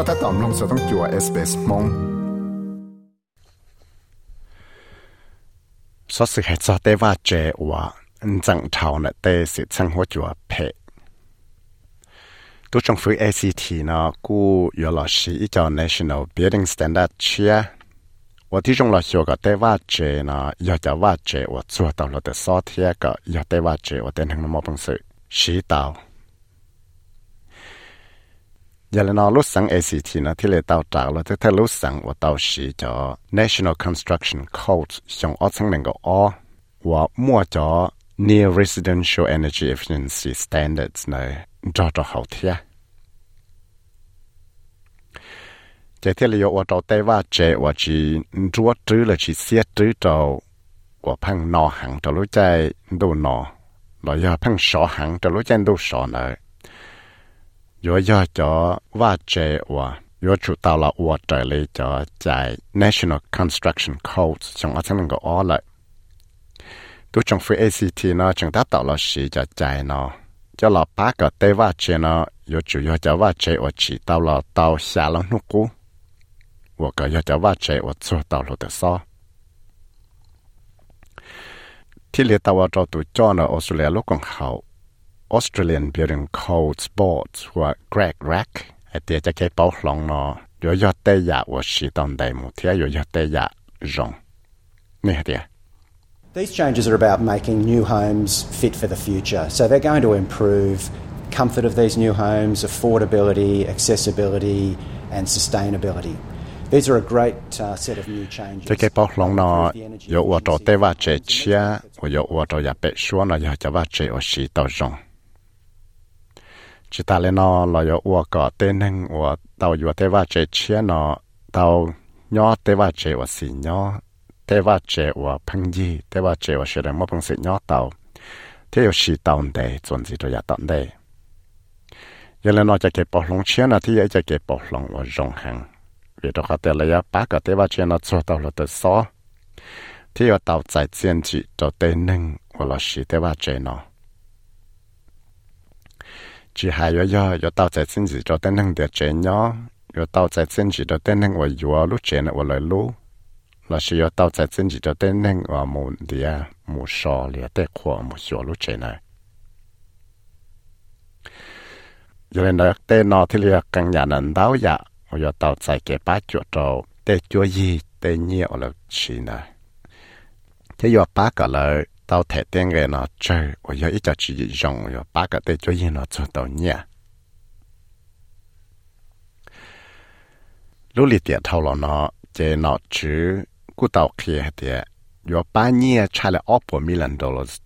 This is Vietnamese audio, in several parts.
็ถ้าตอมลงจะต้องจัวเอสเปสมงสอสิเหตุเตว่าเจว่าจังเทาเนเตสิชังหัวจัวเพตัวจงฟื้น ACT เนาะกูยอลอชีอีจอ National Building Standard เชียว่าที่จงลอชีก็เตว่าเจเนาะยอจะว่าเจว่าจัวตอมเราต่อเทียก็ยอเตว่าเจว่าเตนทางนมอปังสือชีตา อย่าลืมลูกสัง ACT นะที่เลเตาจากเราจะถ้าลุกสังว่าเตาสีจอ National Construction Code ส่งออสังหนึ่งก็อว่ามั่วจอ Near Residential Energy Efficiency Standards นะจอจอเขาเทียจะเที่ยว่าเราแต่ว่าเจว่าจีรัวจื้อเลยจีเสียตื้อเราว่าพังนอหังจะารู้ใจดูนอเราอย่าพังสอหังจะารู้ใจดูสอเนอะ yo yo cho wa che wa. Yo chu tao la wa che le cho chai. National Construction Code trong ở trong cái ó lại tu trong phi ACT nó chẳng đáp tạo là sĩ cho chai nó cho là ba cái tê wa che nó yo chu yo cho wa che wa chỉ tao là tao xa lắm nó cú cái yo cho wa che wa chu tao là được sao ที่เลตาวาจอตัวจอนะออสเตรเลียลูกของเขา Australian building Greg Rack These changes are about making new homes fit for the future. So they're going to improve comfort of these new homes, affordability, accessibility, and sustainability. These are a great uh, set of new changes. Chỉ ta lên nó là yo ua có tên hình ua tàu yo tế va chế chia nó tàu nhỏ tế va chế ua xì nhỏ tế va chế ua phăng gì tế va chế ua sẽ được một phăng xì nhỏ tàu thế yo xì tàu đây chuẩn gì rồi ya tàu đây giờ lên nó cho cái bảo long chia nó thì giờ cho cái bảo long ua rong hàng vì đó có thể là ya ba cái tế va chế nó cho tàu là tự so thế yo tàu tại chiến trị cho tên hình ua là xì tế va chế nó chỉ hai yo yo yo tao tại xin gì cho tên năng để chế nhỏ yo tao tại xin gì cho tên năng và yo lúc chế nó lại lu là chỉ yo tao tại xin gì cho tên năng và một địa mù sò liền để khoa mù sò lúc chế này giờ lên đó tên nó thì liền càng nhà nền đáo dạ và yo tao tại cái bát chuột trâu tên chúa gì tên nhiều là chỉ này thế yo bát cả lời tao thể tiền cái nó chơi. Và giờ ít cho chỉ dùng rồi ba cái tê cho yên nó cho tao nhẹ lúc lì tiệt thâu là nó chế nó chứ cú tao kia tiệt. Rồi ba nhẹ chạy là up million dollars.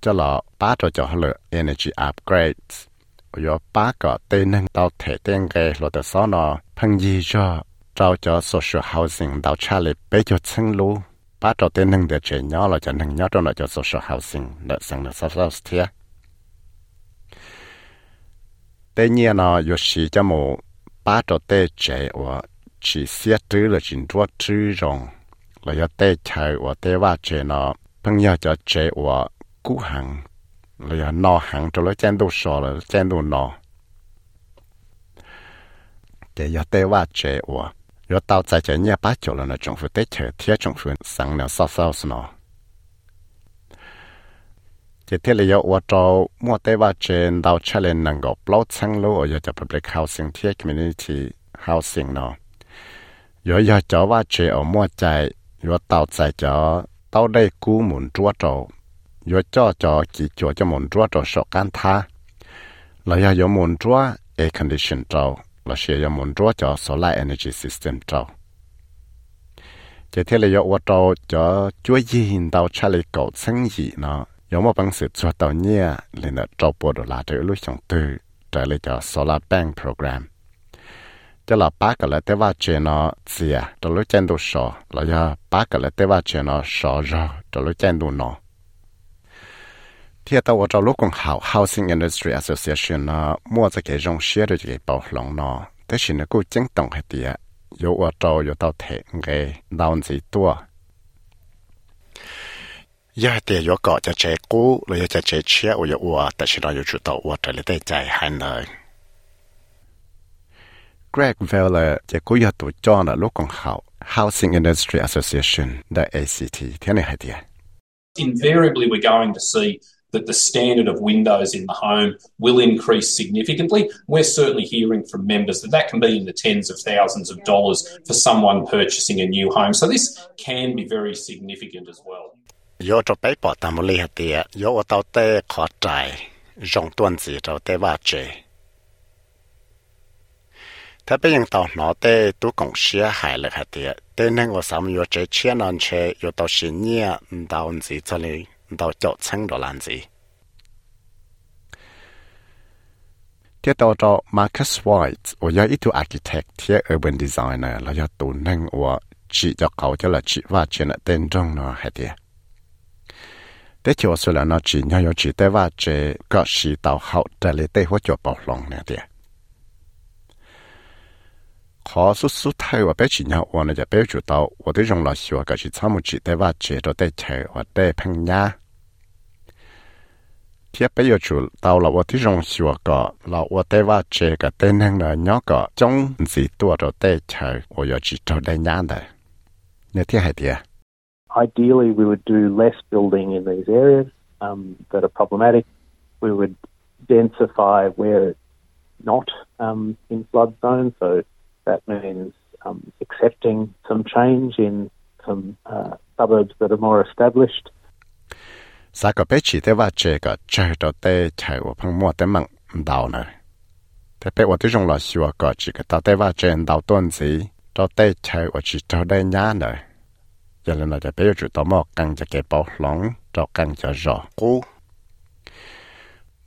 Cho là ba cho cho là energy upgrades. Rồi ba cái tê nâng tao thể tiền cái là tao sao nó, phân gì cho tao cho social housing, tao chạy lại bây giờ chân luôn ba trò tên nâng để trẻ nhỏ là chẳng nâng nhỏ trong là cho social housing là sang là social housing tế nhiên nó yếu sĩ cho một ba trò tê trẻ và chỉ xét trứ là chỉ đua trứ rồng là yếu tê chạy và tê va trẻ nó phân nhau cho trẻ và cú hàng là yếu nọ hàng cho nó chen đồ sò là chen đồ nọ để yếu tê va trẻ và rồi tàu chạy chạy nhà bá chỗ là nó trong phụ tế chờ thiết trong nào sao sao nó chỉ thiết ở chỗ mua tế ba trên đào chạy lên nâng gọp lâu chăng lâu ở giờ public housing thiết community housing nó rồi giờ chỗ ba chế ở mua chạy rồi tàu chạy chỗ đây cú muốn chúa chỗ rồi cho chỗ chỉ chỗ cho muốn chúa chỗ sọ can tha là giờ muốn air condition chỗ là xe yam muốn rõ cho solar energy system cho. chỉ thế là yêu vật trâu cho chúa gì hình tàu cha lấy cầu sinh gì nó yêu một bằng sự cho tàu nhia lên là cho bộ đồ là trời lúc trong tư trở lại cho solar bank program. Cho là ba cái là tế va chuyện nó gì à trở lúc trên đồ sọ là do ba cái là tế va chuyện nó sọ rồi trở lúc trên đồ nó hiện tại ở trong lúc còn hảo Housing Industry Association nó mua cho cái dòng xe rồi cái bảo lòng nó, thế thì nó cũng chứng tổng hết tiệt, 有我做有到铁嘅，浪子多。一啲有個就借股，你有就借車，我有我，但是我有知道我這裡得在喊來。Greg Veller 就股要讀裝了，陸工好 Housing Industry Association 的 Invariably, we're going to see that the standard of windows in the home will increase significantly. We're certainly hearing from members that that can be in the tens of thousands of dollars for someone purchasing a new home. So this can be very significant as well. ดาวจดชั้งดอลันสิเที่ยวต่อจอ Marcus White 我要一组 architect ที่ urban designer แล้ว要ตัวนั่งว่าจีจะเขาจะละจีว่าเจนเต้นจงเนาะค่ะเดีย thế chiều rồi là nó chỉ nhau yo chỉ tế va chế có sĩ tàu hậu để lấy tế hỗ trợ bảo lòng nè đi khó xuất xuất thay và bé chỉ nhau và nóจ 好是是台湾别几年，我那家别就到我的荣老师望搿些草木鸡带娃接都带菜或带烹鸭。第不要就到了我的荣希望个，那我带娃接个带两个两个种子多着带菜，我要去找带娘的。那天还的。Ideally, we would do less building in these areas, um, that are problematic. We would densify where not, um, in flood zones. So that means um, accepting some change in some uh, suburbs that are more established. Saka pe chi te va che ka che to te chai wo phang mo te mang dao na. Te pe wo tu jong la si wa ka chi ka ta te va che en dao ton si to te chai wo chi to de nya na. Ya le na te pe yo chu to mo kang ja ke po long to kang ja jo ku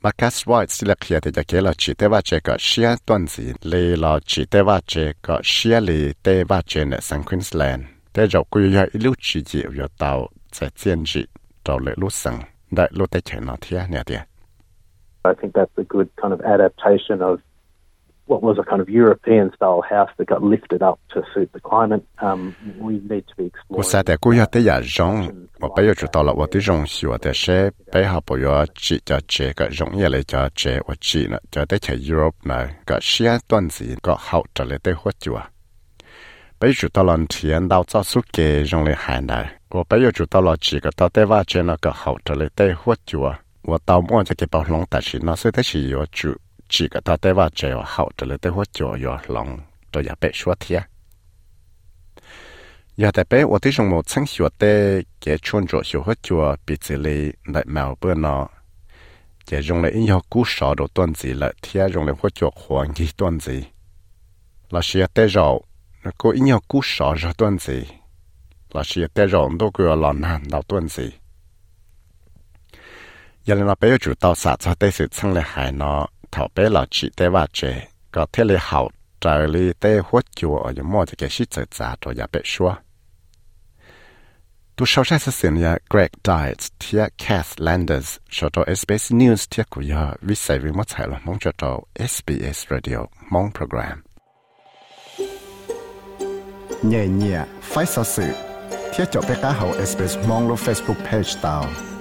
มาคัสไว้สิละเคียแต่จะเกลอชีเตว่าเจก็เชียต้นสีเลลอชีเตว่าเจก็เชียลีเตว่าเจในสังควีนสแลนด์แต่เราคุยยาอิลุชีจิอยู่เตาจะเจียนจิเราเลยรู้สังได้รู้ได้เฉยนอเทียเนี่ยเดีย I think that's a good kind of adaptation of what was a kind of European style house that got lifted up to suit the climate. Um, we need to be exploring. 我现在估要得呀容，我不要知道了，我的容是我的是背后不要只叫这个容易来叫这我只呢，叫得去 Europe 呢个先段子个好着来得活久啊。被知道了天到早苏给容来海呢，我不要知道了几个到得话这那个好着来得活久啊。我到末这个包龙，但是那是的是有主。 chỉ có ta tế va chế và hậu trở lại tế hoa chùa yo lòng tôi ya bé xua thia. Ya tế bé tôi trong một sáng xua tế cái chuồn chỗ xua hoa chùa, bị chỉ lì lại mèo bữa nó cái dùng lại in cú sọ đồ tuần gì lại thia dùng lại hoa chùa hoàng gì tuần gì là xia tế rậu, nó có in cú sọ ra tuần gì là tế đâu có lò nàn đâu tuần gì giờ là bây chủ tàu sát cho tế sự sang lại hải nó thảo bé là chị tế và trẻ có thể là hậu trời lý tế hốt chùa ở những mô thì cái sĩ tự giả cho nhà bệ xua. Tu sau sẽ xin ya Greg Diet thia Cass Landers cho cho SBS News thia của ya vi sai vi mất hại là mong cho cho SBS Radio mong program. Nhẹ nhẹ, phải sợ sự. Thia cho bé cá hậu SBS mong lo Facebook page tao.